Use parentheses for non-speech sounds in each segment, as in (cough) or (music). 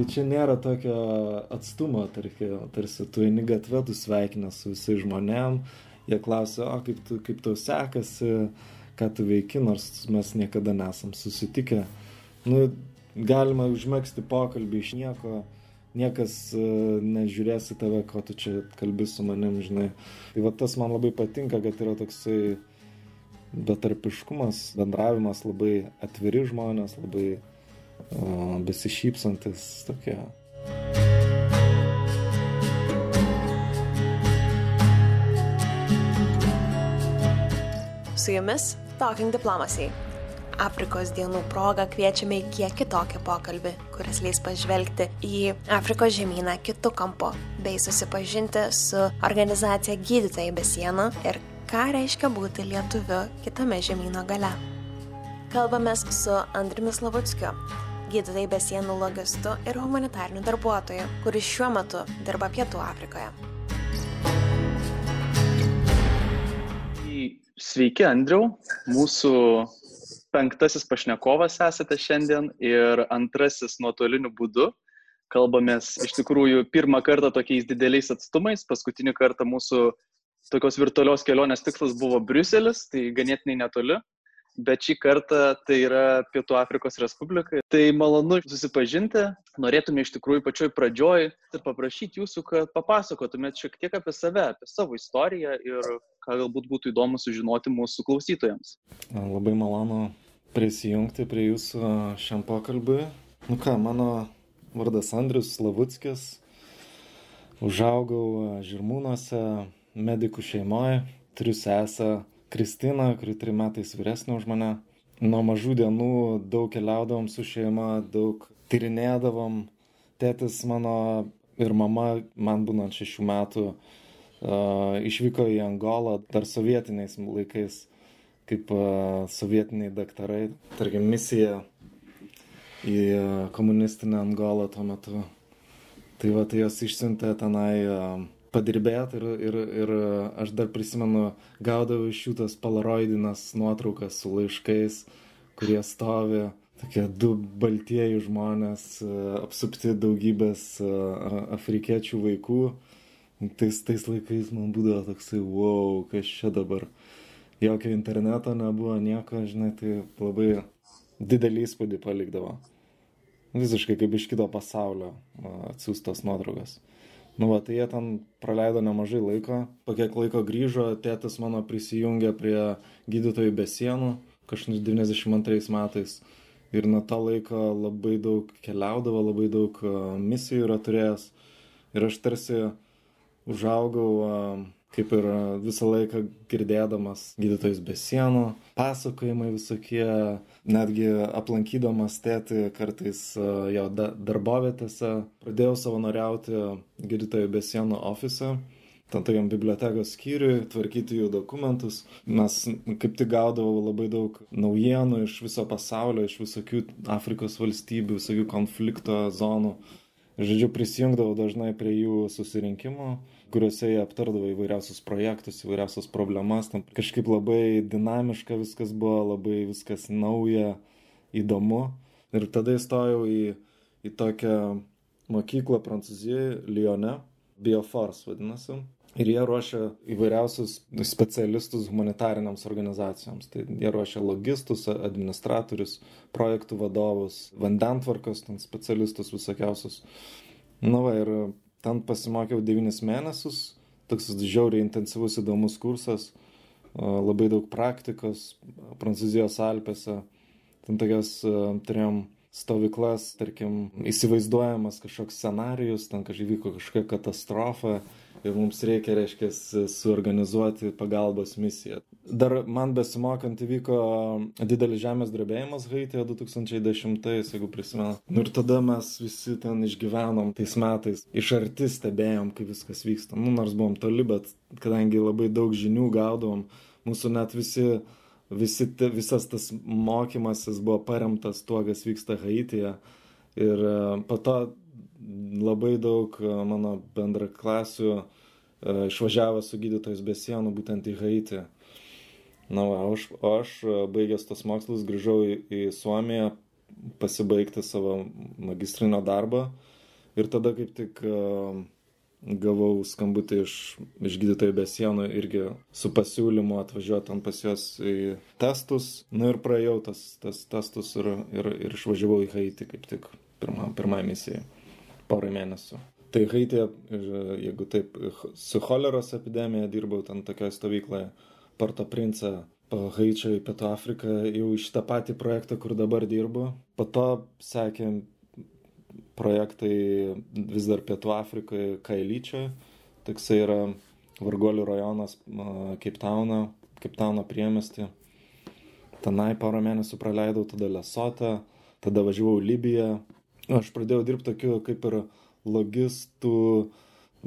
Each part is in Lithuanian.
Tai čia nėra tokio atstumo, tarkim, tarsi tu eini gatvę, tu sveikinę su visais žmonėm, jie klausia, o kaip, tu, kaip tau sekasi, ką tu veiki, nors mes niekada nesam susitikę. Nu, galima užmėgsti pokalbį iš nieko, niekas uh, nežiūrės į tave, ko tu čia kalbi su manim, žinai. Tai va tas man labai patinka, kad yra toksai betarpiškumas, bendravimas, labai atviri žmonės, labai besišypsantis tokie. Su jumis Talking Diplomacy. Afrikos dienų proga kviečiame į kiek kitokį pokalbį, kuris leis pažvelgti į Afrikos žemyną kitų kampu, bei susipažinti su organizacija Gydytojai be sienų ir ką reiškia būti lietuviu kitame žemyno gale. Kalbamės su Andrimis Lavuckiu, gydytojai be sienų logistu ir humanitariniu darbuotoju, kuris šiuo metu dirba Pietų Afrikoje. Sveiki, Andriau. Mūsų penktasis pašnekovas esate šiandien ir antrasis nuotoliniu būdu. Kalbamės iš tikrųjų pirmą kartą tokiais dideliais atstumais. Paskutinį kartą mūsų tokios virtualios kelionės tikslas buvo Briuselis, tai ganėtinai netoli bet šį kartą tai yra Pietų Afrikos Respublika. Tai malonu susipažinti. Norėtume iš tikrųjų pačioj pradžioj ir paprašyti jūsų, kad papasakotumėt šiek tiek apie save, apie savo istoriją ir ką galbūt būtų įdomu sužinoti mūsų klausytojams. Labai malonu prisijungti prie jūsų šiam pokalbiui. Nu ką, mano vardas Andrius Slavuckis. Užaugau Žirmūnuose, medikų šeimoje, turiu sesę Kristina, kuri trim metais vyresnė už mane. Nuo mažų dienų daug keliaudavom su šeima, daug tyrinėdavom. Tėtis mano ir mama, man būnant šešių metų, uh, išvyko į Angolą dar sovietiniais laikais, kaip uh, sovietiniai daktarai. Tarkim, misija į uh, komunistinę Angolą tuo metu. Tai va, tai jos išsiuntė tenai uh, padirbėt ir, ir, ir aš dar prisimenu, gaudavau iš jų tas polaroidinės nuotraukas su laiškais, kurie stovi, tokie du baltieji žmonės, apsupti daugybės afrikiečių vaikų. Tais, tais laikais man būdavo toksai, wow, kas čia dabar. Jokio interneto nebuvo, nieko, žinai, tai labai didelį įspūdį palikdavo. Visiškai kaip iš kito pasaulio atsiųstos nuotraukas. Nu, va, tai jie ten praleido nemažai laiko. Po kiek laiko grįžo, tėtis mano prisijungė prie gydytojų be sienų, kažkur 92 metais. Ir nuo to laiko labai daug keliaudavo, labai daug misijų yra turėjęs. Ir aš tarsi užaugau kaip ir visą laiką girdėdamas gydytojus be sienų, pasakojimai visokie, netgi aplankydamas tėti kartais jo darbovietėse, pradėjau savanoriauti gydytojų be sienų ofise. Ten tokiam bibliotekos skyriui, tvarkyti jų dokumentus. Mes kaip tik gaudavau labai daug naujienų iš viso pasaulio, iš visokių Afrikos valstybių, visokių konflikto zonų. Žodžiu, prisijungdavau dažnai prie jų susirinkimų kuriuose jie aptardavo įvairiausius projektus, įvairiausias problemas. Tam kažkaip labai dinamiška viskas buvo, labai viskas nauja, įdomu. Ir tada įstojau į, į tokią mokyklą Prancūzijoje, Lyone, Bioforce vadinasi. Ir jie ruošia įvairiausius specialistus humanitariniams organizacijoms. Tai jie ruošia logistus, administratorius, projektų vadovus, vandentvarkos specialistus visokiausius. Na nu va, ir ten pasimokiau devynis mėnesius, toks žiauriai intensyvus įdomus kursas, labai daug praktikos Prancūzijos Alpėse, ten tokias turėjom stovyklas, tarkim, įsivaizduojamas kažkoks scenarijus, ten kažkaip vyko kažkokia katastrofa ir mums reikia, reiškia, suorganizuoti pagalbos misiją. Dar man besimokant įvyko didelis žemės drebėjimas Haitėje 2010, jeigu prisimenu. Nu, ir tada mes visi ten išgyvenom tais metais, iš arti stebėjom, kaip viskas vyksta. Nu, nors buvom toli, bet kadangi labai daug žinių gaudavom, mūsų net visi, visi visas tas mokymasis buvo paremtas tuo, kas vyksta Haitėje. Ir e, po to labai daug e, mano bendraklasių e, išvažiavo su gydytojais be sienų būtent į Haitį. Na, o aš, aš e, baigęs tos mokslus grįžau į, į Suomiją pasibaigti savo magistrinio darbą. Ir tada kaip tik gavau skambutį iš, iš gydytojų be sienų irgi su pasiūlymu atvažiuoti ant pas juos į testus. Na ir praėjau tas, tas testus ir, ir, ir išvažiavau į Haitį kaip tik pirmą, pirmą misiją. Porą mėnesių. Tai Haitė, jeigu taip, su choleros epidemija dirbau ten tokioje stovykloje, Porto Prince, Haičio į Pietų Afriką, jau iš tą patį projektą, kur dabar dirbu. Po to sekė projektai vis dar Pietų Afrikoje, Kailyčioje. Toksai yra Vargolių rajonas Keiptauno, Keiptauno priemesti. Tenai porą mėnesių praleidau, tada Lesotą, tada važiavau Libiją. Aš pradėjau dirbti tokiu kaip ir logistų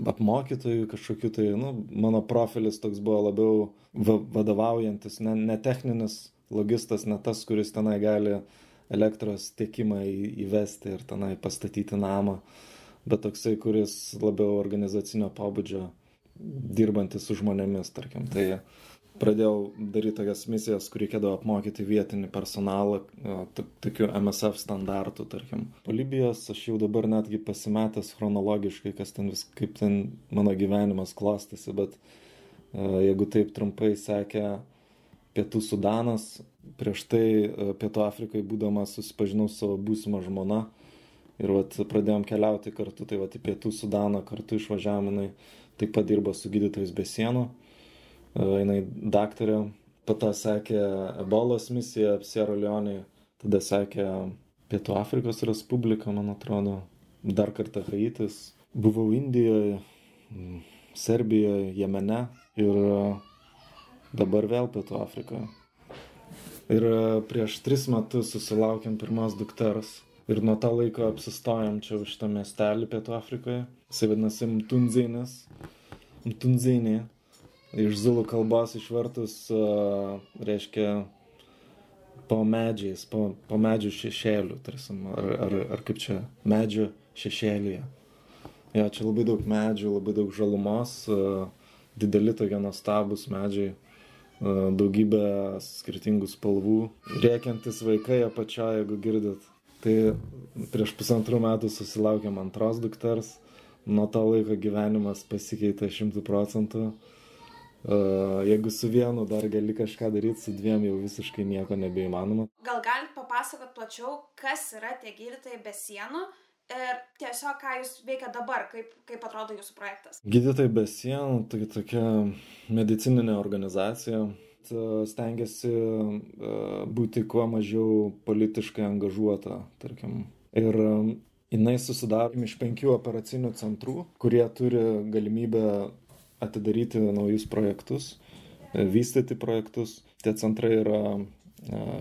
apmokytojų kažkokiu tai, nu, mano profilis toks buvo labiau va vadovaujantis, ne, ne techninis logistas, ne tas, kuris tenai gali elektros tiekimą įvesti ir tenai pastatyti namą, bet toksai, kuris labiau organizacinio pobūdžio dirbantis su žmonėmis, tarkim. Tai pradėjau daryti tokias misijas, kur reikėdavo apmokyti vietinį personalą, tokių MSF standartų, tarkim. Po Libijos aš jau dabar netgi pasimetęs chronologiškai, kas ten vis, kaip ten mano gyvenimas klostėsi, bet jeigu taip trumpai sekė Pietų Sudanas, prieš tai e, Pietų Afrikai būdamas susipažinau su savo būsima žmona ir vat, pradėjom keliauti kartu, tai vat, į Pietų Sudaną kartu išvažiavam, jinai taip pat dirba su gydytojais be sienų, e, jinai daktarė, po to sekė Ebolos misija Sierra Leone, tada sekė Pietų Afrikos Respublika, man atrodo, dar kartą Haitis, buvau Indijoje, Serbijoje, Jemene ir dabar vėl Pietų Afrikoje. Ir e, prieš tris metus susilaukėm pirmos dukters. Ir nuo to laiko apsistojom čia už tą miestelį Pietų Afrikoje. Jis vadinasi Mtunzinis. Mtunzinė. Iš zulų kalbos išvertus uh, reiškia po medžiais, po, po medžių šešėlių, tarsim, ar, ar, ar kaip čia, medžių šešėlyje. Jo, čia labai daug medžių, labai daug žalumos, uh, dideli tokie nuostabus medžiai daugybę skirtingų spalvų. Rėkiantis vaikai apačioje, jeigu girdit. Tai prieš pusantrų metų susilaukėm antros dukters. Nuo to laiko gyvenimas pasikeitė šimtų procentų. Jeigu su vienu dar gali kažką daryti, su dviem jau visiškai nieko nebeįmanoma. Gal galit papasakot plačiau, kas yra tie gydytojai be sienų Ir tiesiog, ką jūs veikia dabar, kaip, kaip atrodo jūsų projektas? Gydytojai be sienų, tai tokia medicininė organizacija, stengiasi būti kuo mažiau politiškai angažuota, tarkim. Ir jinai susidaro iš penkių operacinių centrų, kurie turi galimybę atidaryti naujus projektus, vystyti projektus. Tie centrai yra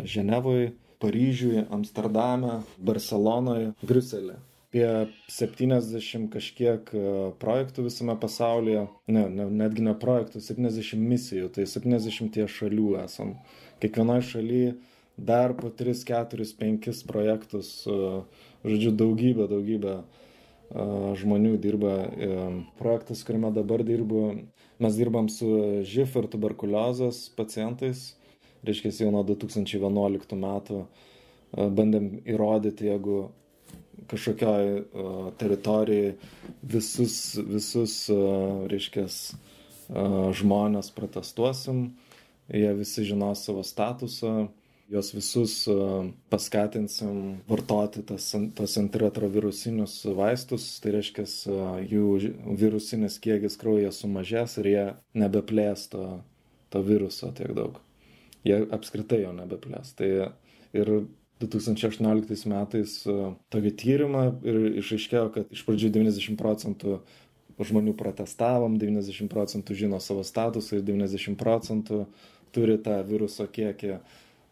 Ženevoje, Paryžiuje, Amsterdame, Barcelonoje, Briuselėje apie 70 kažkiek e, projektų visame pasaulyje, ne, ne, netgi ne projektų, 70 misijų, tai 70 šalių esam. Kiekvienoje šalyje dar po 3, 4, 5 projektus, e, žodžiu, daugybė, daugybė e, žmonių dirba. Projektas, kuriame dabar dirbu, mes dirbam su živ ir tuberkuliozės pacientais, reiškia jau nuo 2011 metų bandėm įrodyti, jeigu kažkokioj teritorijai visus, visus reiškia, žmonės protestuosim, jie visi žinos savo statusą, juos visus uh, paskatinsim vartoti tas, tas antiretrovirusinius vaistus, tai reiškia, uh, jų virusinis kiekis kraujyje sumažės ir jie nebeplės to, to viruso tiek daug. Jie apskritai jo nebeplės. Tai ir 2018 metais e, tokį tyrimą ir išaiškėjo, kad iš pradžių 90 procentų žmonių protestavom, 90 procentų žino savo statusą ir 90 procentų turi tą viruso kiekį e,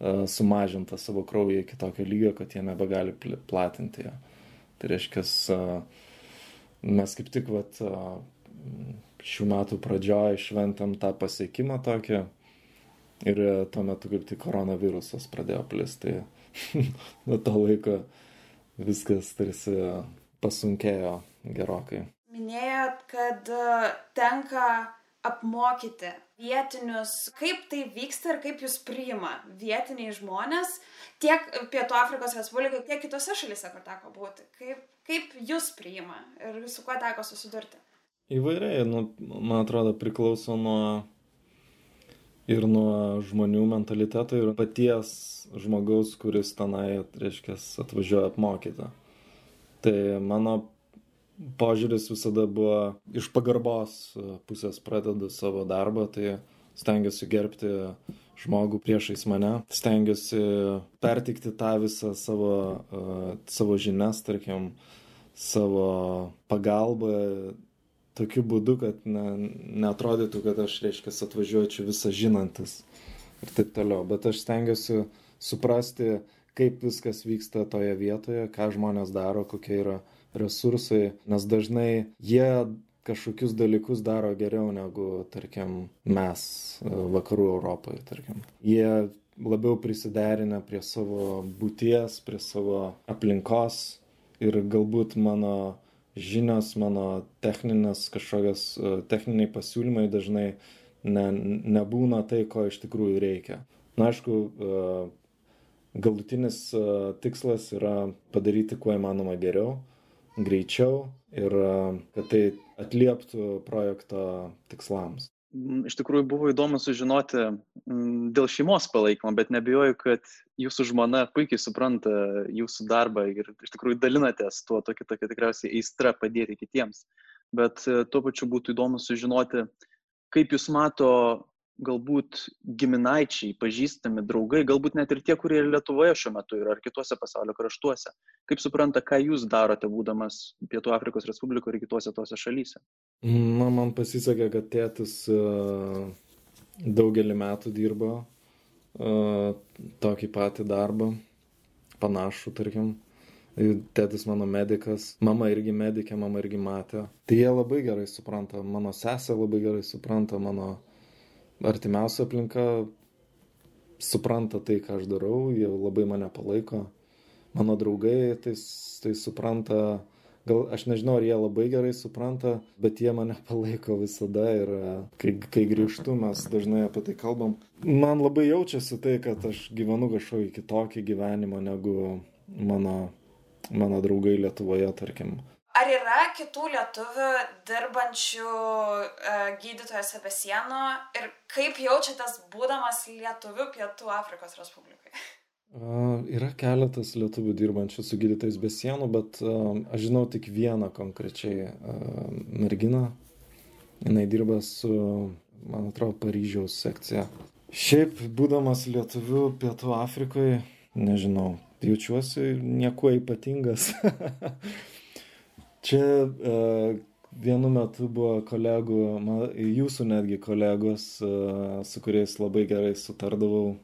sumažintą savo kraują iki tokio lygio, kad jie nebegali platinti ją. Tai reiškia, e, mes kaip tik vat, šių metų pradžioje šventėm tą pasiekimą tokį ir tuo metu kaip tik koronavirusas pradėjo plisti. (laughs) nuo to laiko viskas tarsi pasunkėjo gerokai. Minėjot, kad e, tenka apmokyti vietinius, kaip tai vyksta ir kaip jūs priima vietiniai žmonės tiek Pietų Afrikos Respublikoje, tiek kitose šalise, kur teko būti. Kaip, kaip jūs priima ir su kuo teko susidurti? Įvairiai, nu, man atrodo, priklauso nuo ir nuo žmonių mentaliteto ir paties žmogaus, kuris tenai, reiškia, atvažiuoja apmokyti. Tai mano požiūris visada buvo iš pagarbos pusės pradedu savo darbą, tai stengiuosi gerbti žmogų priešais mane, stengiuosi pertikti tą visą savo, uh, savo žinias, tarkim, savo pagalbą tokiu būdu, kad ne, neatrodytų, kad aš, reiškia, atvažiuočiau visą žinantis ir taip toliau. Bet aš stengiuosi suprasti, kaip viskas vyksta toje vietoje, ką žmonės daro, kokie yra resursai, nes dažnai jie kažkokius dalykus daro geriau negu, tarkim, mes e, vakarų Europoje, tarkim. Jie labiau prisiderinę prie savo būties, prie savo aplinkos ir galbūt mano žinios, mano techninės kažkokios e, techniniai pasiūlymai dažnai ne, nebūna tai, ko iš tikrųjų reikia. Na, aišku, e, galutinis tikslas yra padaryti kuo įmanoma geriau, greičiau ir kad tai atlieptų projekto tikslams. Mm, iš tikrųjų buvo įdomu sužinoti mm, dėl šeimos palaikymo, bet nebijoju, kad jūsų žmona puikiai supranta jūsų darbą ir iš tikrųjų dalinatės tuo tokia, tokia tikriausiai aistra padėti kitiems. Bet e, tuo pačiu būtų įdomu sužinoti, kaip jūs mato galbūt giminaičiai, pažįstami, draugai, galbūt net ir tie, kurie ir Lietuvoje šiuo metu yra ar kitose pasaulio kraštuose. Kaip supranta, ką jūs darote, būdamas Pietų Afrikos Respublikoje ir kitose tose šalyse? Na, man pasisekė, kad tėtis uh, daugelį metų dirbo uh, tokį patį darbą, panašų, tarkim. Tėtis mano medikas, mama irgi medikė, mama irgi matė. Tai jie labai gerai supranta, mano sesė labai gerai supranta, mano artimiausia aplinka supranta tai, ką aš darau, jie labai mane palaiko. Mano draugai tai, tai supranta, gal aš nežinau, ar jie labai gerai supranta, bet jie mane (laughs) palaiko visada ir kai, kai grįžtu, mes dažnai apie tai kalbam. Man labai jaučiasi tai, kad aš gyvenu kažkokį kitokį gyvenimą negu mano, mano draugai Lietuvoje, tarkim. Ar yra kitų lietuvių dirbančių uh, gydytojose be sienų ir kaip jaučiatės būdamas lietuviu Pietų Afrikos Respublikai? Uh, yra keletas lietuvių dirbančių su gydytojais be sienų, bet uh, aš žinau tik vieną konkrečiai uh, merginą. Jis dirba su, man atrodo, Paryžiaus sekcija. Šiaip, būdamas lietuviu Pietų Afrikoje, nežinau, jaučiuosi niekuo ypatingas. (laughs) Čia uh, vienu metu buvo kolegų, man, jūsų netgi kolegos, uh, su kuriais labai gerai sutardavau.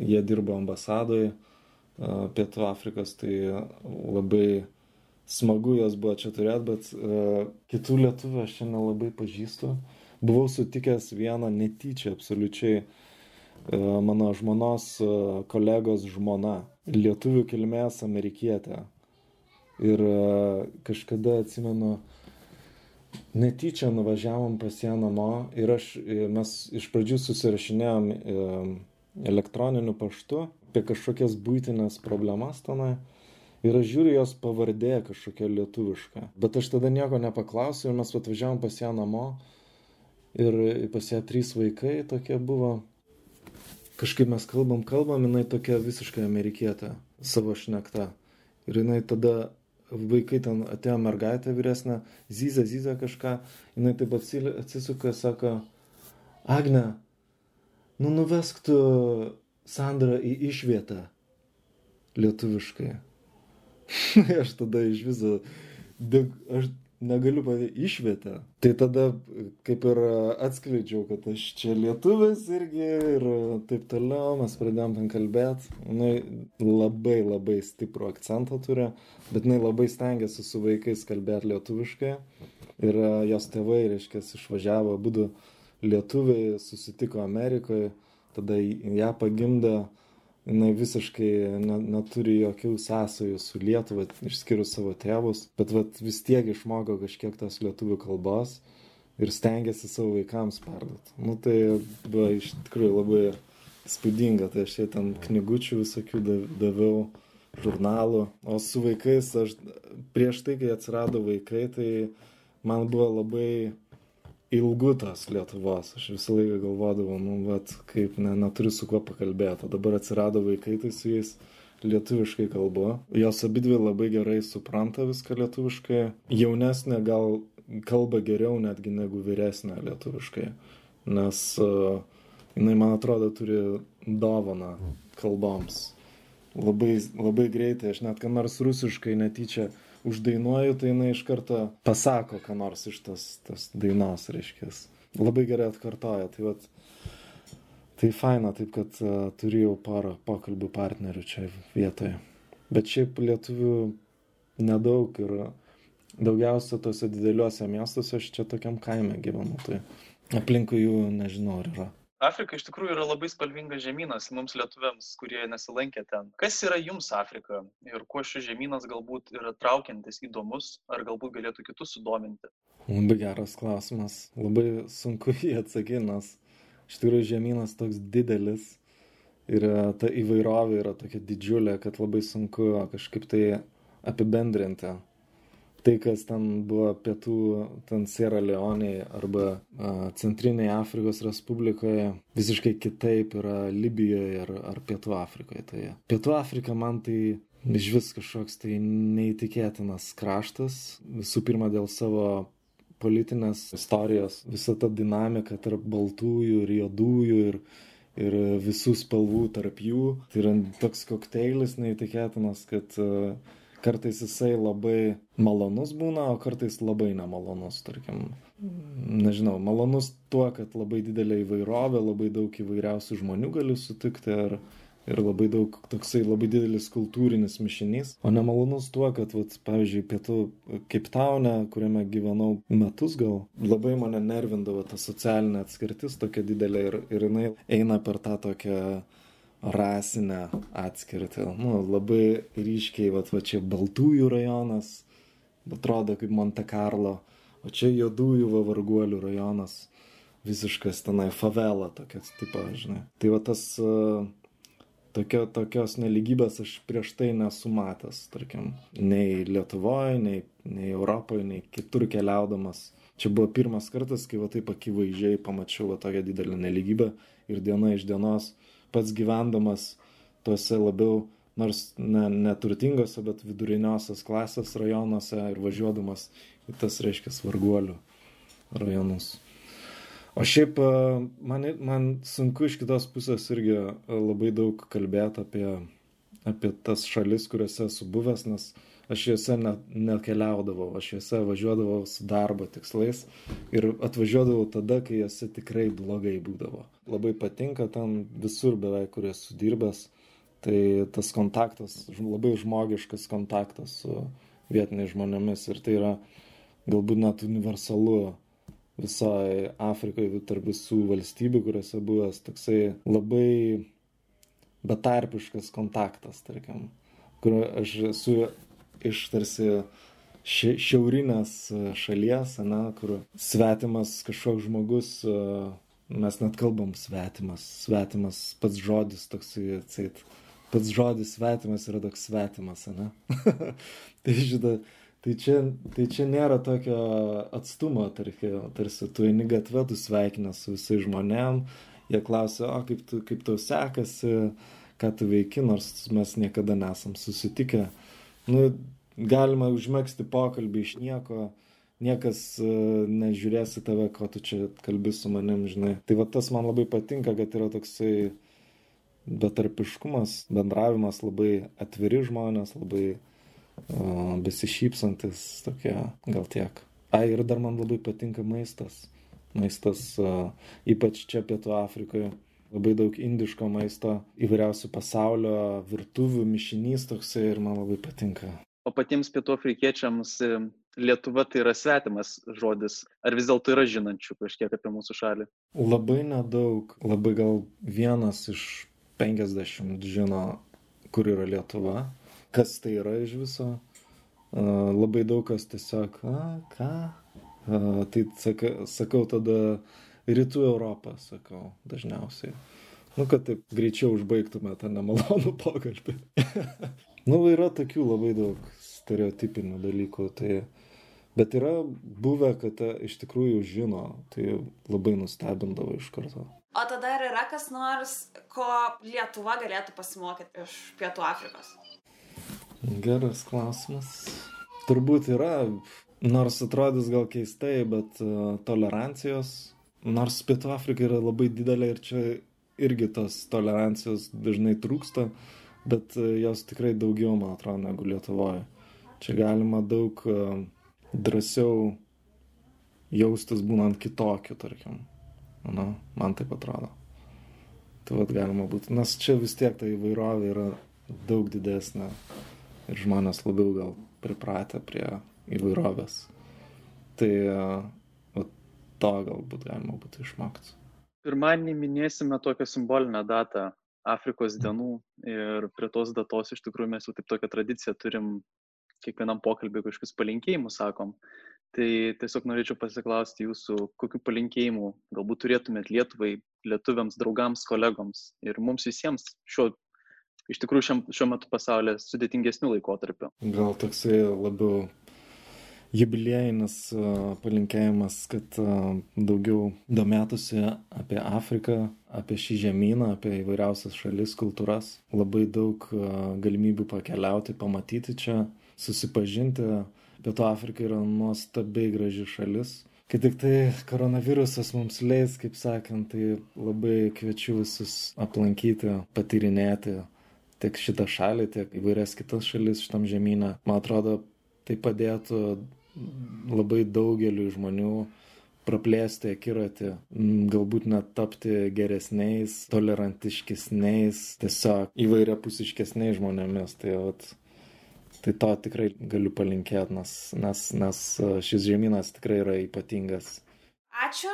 Jie dirbo ambasadoje uh, Pietų Afrikos, tai labai smagu jos buvo čia turėti, bet kitų lietuvių aš čia nelabai pažįstu. Buvau sutikęs vieną netyčia absoliučiai mano žmonos kolegos žmona, lietuvių kilmės amerikietė Ir e, kažkada atsimenu, netyčia nuvažiavom pas ją namo ir aš, e, mes iš pradžių susirašinėjom e, elektroniniu paštu apie kažkokias būtinės problemas tenai. Ir aš žiūriu jos pavardė kažkokia lietuviška. Bet aš tada nieko nepaklausiau ir mes atvažiavom pas ją namo. Ir pas ją trys vaikai tokie buvo. Kažkaip mes kalbam, kalbam, jinai tokia visiškai amerikietė savo šnekta. Ir jinai tada vaikai ten atėjo mergaitė vyresnė, zyzė, zyzė kažką, jinai taip atsisuka, sako, Agne, nu nuvesk tu Sandrą į išvietą lietuviškai. (laughs) aš tada iš viso, aš negaliu padėti išvietę. Tai tada kaip ir atskleidžiau, kad aš čia lietuvis irgi ir taip toliau, mes pradėjom ten kalbėti. Jis labai labai stiprų akcentą turi, bet jinai labai stengiasi su vaikais kalbėti lietuviškai. Ir jos tėvai, reiškia, išvažiavo, būdu lietuviai, susitiko Amerikoje, tada ją pagimdė jinai visiškai ne, neturi jokių sąsajų su Lietuva, išskyrus savo tėvus, bet vat, vis tiek išmoko kažkiek tos lietuvių kalbos ir stengiasi savo vaikams perduoti. Nu, tai buvo iš tikrųjų labai spūdinga, tai aš jie ten knygučių visokių daviau, žurnalų, o su vaikais aš prieš tai, kai atsirado vaikai, tai man buvo labai ilgu tas Lietuvos. Aš visą laiką galvodavau, nu, vat, kaip ne, neturiu su kuo pakalbėti. O dabar atsirado vaikai, tai su jais lietuviškai kalbu. Jos abidvi labai gerai supranta viską lietuviškai. Jaunesnė gal kalba geriau netgi negu vyresnė lietuviškai. Nes uh, jinai, man atrodo, turi dovaną kalboms. Labai, labai greitai, aš net ką nors rusiškai netyčia uždainuoju, tai jinai iš karto pasako, ką nors iš tas, tas dainos, reiškia. Labai gerai atkartoja. Tai vat, Tai faina, taip kad uh, turėjau porą pokalbių partnerių čia vietoje. Bet šiaip lietuvių nedaug ir daugiausia tose dideliuose miestuose, aš čia tokiam kaime gyvenu, tai aplinkui jų nežinau, ar yra. Afrika iš tikrųjų yra labai spalvingas žemynas mums lietuviams, kurie nesilankė ten. Kas yra jums Afrika ir kuo šis žemynas galbūt yra traukiantis, įdomus, ar galbūt galėtų kitus sudominti? Labai geras klausimas. Labai sunku (laughs) jį atsakyti, nes iš tikrųjų žemynas toks didelis ir ta įvairovė yra tokia didžiulė, kad labai sunku kažkaip tai apibendrinti. Tai, kas ten buvo pietų, ten Sierra Leonėje arba a, Centrinėje Afrikos Respublikoje, visiškai kitaip yra Libijoje ar, ar Pietų Afrikoje. Tai Pietų Afrika man tai iš vis kažkoks tai neįtikėtinas kraštas. Visų pirma, dėl savo politinės istorijos, visa ta dinamika tarp baltųjų ir juodųjų ir, ir visų spalvų tarp jų. Tai yra toks kokteilis neįtikėtinas, kad uh, kartais jisai labai malonus būna, o kartais labai nemalonus, tarkim. Nežinau, malonus tuo, kad labai didelė įvairovė, labai daug įvairiausių žmonių gali sutikti ir, ir labai daug toksai labai didelis kultūrinis mišinys. O nemalonus tuo, kad, vat, pavyzdžiui, pietų Keiptaune, kuriame gyvenau metus gal, labai mane nervindavo ta socialinė atskirtis tokia didelė ir, ir jinai eina per tą tokią rasinę atskirtį. Nu, labai ryškiai, va, va čia Baltųjų rajonas, atrodo kaip Monte Carlo, o čia Jodųjų va, varguolių rajonas, visiškas tenai favela tokia, tipo, žinai. Tai va tas uh, tokio, tokios neligybės aš prieš tai nesu matęs, tarkim, nei Lietuvoje, nei, nei Europoje, nei kitur keliaudamas. Čia buvo pirmas kartas, kai va taip akivaizdžiai pamačiau va tokią didelę neligybę ir diena iš dienos pats gyvendamas tuose labiau, nors ne, neturtingose, bet viduriniosios klasės rajonuose ir važiuodamas į tas, reiškia, varguolių rajonus. O šiaip man, man sunku iš kitos pusės irgi labai daug kalbėti apie, apie tas šalis, kuriuose esu buvęs, nes aš juose ne, nekeliaudavau, aš juose važiuodavau su darbo tikslais ir atvažiuodavau tada, kai juose tikrai blogai būdavo. Labai patinka ten visur beveik, kur esu dirbęs, tai tas kontaktas, labai žmogiškas kontaktas su vietiniais žmonėmis ir tai yra galbūt net universalu visoje Afrikoje, tarp visų valstybių, kuriuose buvęs toksai labai betarpiškas kontaktas, tarkim, kur aš esu iš tarsi šiaurinės šalies, na, kur svetimas kažkoks žmogus, mes net kalbam svetimas, svetimas pats žodis toksai, atseit, pats žodis svetimas yra toks svetimas, ne? (laughs) tai žinai, Tai čia, tai čia nėra tokio atstumo, tarkim, tarsi tu eini gatvę, tu sveikinę su visais žmonėm, jie klausia, o kaip, tu, kaip tau sekasi, ką tu veiki, nors mes niekada nesam susitikę. Nu, galima užmėgsti pokalbį iš nieko, niekas uh, nežiūrės į tave, ko tu čia kalbi su manim, žinai. Tai va tas man labai patinka, kad yra toksai betarpiškumas, bendravimas, labai atviri žmonės, labai besišypsantis tokie, gal tiek. A, ir dar man labai patinka maistas. Maistas, ypač čia Pietų Afrikoje, labai daug indiško maisto, įvairiausių pasaulio virtuvių mišinys toksai ir man labai patinka. O patiems pietų afrikiečiams e, Lietuva tai yra svetimas žodis. Ar vis dėlto yra žinančių kažkiek apie mūsų šalį? Labai nedaug, labai gal vienas iš 50 žino, kur yra Lietuva kas tai yra iš viso. Labai daug kas tiesiog, a, ką, Tai saka, sakau tada rytų Europą, sakau dažniausiai. Nu, kad taip greičiau užbaigtume tą nemalonų pokalbį. (laughs) nu, yra tokių labai daug stereotipinių dalykų, tai, bet yra buvę, kad ta, iš tikrųjų žino, tai labai nustebindavo iš karto. O tada ar yra kas nors, ko Lietuva galėtų pasimokyti iš Pietų Afrikos? Geras klausimas. Turbūt yra, nors atrodys gal keistai, bet uh, tolerancijos, nors Pietų Afrika yra labai didelė ir čia irgi tos tolerancijos dažnai trūksta, bet e, jos tikrai daugiau, man atrodo, negu Lietuvoje. Čia galima daug e, drąsiau jaustis būnant kitokiu, tarkim. Na, man taip atrodo. Tai vad galima būti, nes čia vis tiek ta įvairovė yra daug didesnė ir žmonės labiau gal pripratę prie įvairovės. Tai e, to galbūt galima būtų išmokti pirmadienį minėsime tokią simbolinę datą Afrikos dienų ir prie tos datos iš tikrųjų mes jau taip tokią tradiciją turim kiekvienam pokalbį kažkokius palinkėjimus sakom. Tai tiesiog norėčiau pasiklausti jūsų, kokiu palinkėjimu galbūt turėtumėt Lietuvai, lietuviams, draugams, kolegoms ir mums visiems šiuo, iš tikrųjų šiam, šiuo metu pasaulyje sudėtingesnių laikotarpių. Gal toksai labiau jubiliejinis palinkėjimas, kad daugiau domėtųsi apie Afriką, apie šį žemyną, apie įvairiausias šalis, kultūras. Labai daug galimybių pakeliauti, pamatyti čia, susipažinti. Pietų Afrika yra nuostabiai graži šalis. Kai tik tai koronavirusas mums leis, kaip sakant, tai labai kviečiu visus aplankyti, patyrinėti tiek šitą šalį, tiek įvairias kitas šalis šitam žemynę. Man atrodo, tai padėtų labai daugeliu žmonių praplėsti akiratį, galbūt net tapti geresniais, tolerantiškesniais, tiesiog įvairiapusiškesniais žmonėmis. Tai, vat, tai to tikrai galiu palinkėti, nes, nes, nes šis žemynas tikrai yra ypatingas. Ačiū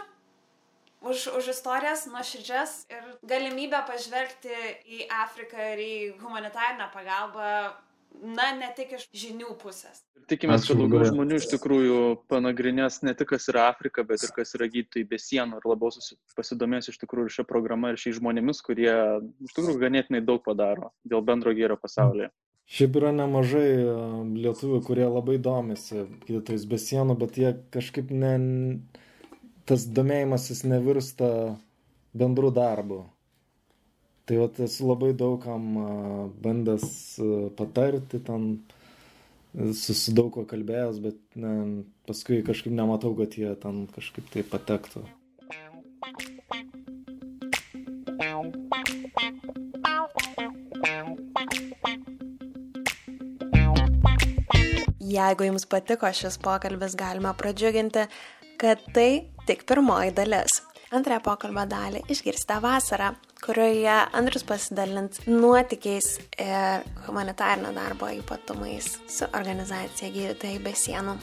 už, už istorijas, nuoširdžias ir galimybę pažvelgti į Afriką ir į humanitarinę pagalbą na, ne tik iš žinių pusės. Tikimės, kad daugiau žmonių iš tikrųjų panagrinės ne tik kas yra Afrika, bet ir kas yra gydytojai be sienų ir labiau pasidomės iš tikrųjų šią programą ir šiais žmonėmis, kurie iš tikrųjų ganėtinai daug padaro dėl bendro gėrio pasaulyje. Šiaip yra nemažai lietuvių, kurie labai domisi gydytojais be sienų, bet jie kažkaip ne, tas domėjimasis nevirsta bendru darbu. Tai vat esu labai daugam bandęs patarti, ten su daug ko kalbėjęs, bet ne, paskui kažkaip nematau, kad jie ten kažkaip tai patektų. Jeigu jums patiko šis pokalbis, galima pradžiuginti, kad tai tik pirmoji dalis. Antrąją pokalbio dalį išgirsite vasarą, kurioje Andrius pasidalins nuotikiais ir humanitarinio darbo ypatumais su organizacija Gydytojai be sienų.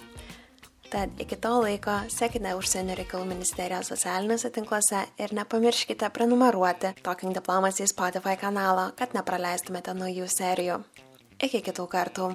Tad iki to laiko sekite užsienio reikalų ministerijos socialiniuose tinkluose ir nepamirškite prenumeruoti Talking Diplomacy Spotify kanalo, kad nepraleistumėte naujų serijų. Iki kitų kartų.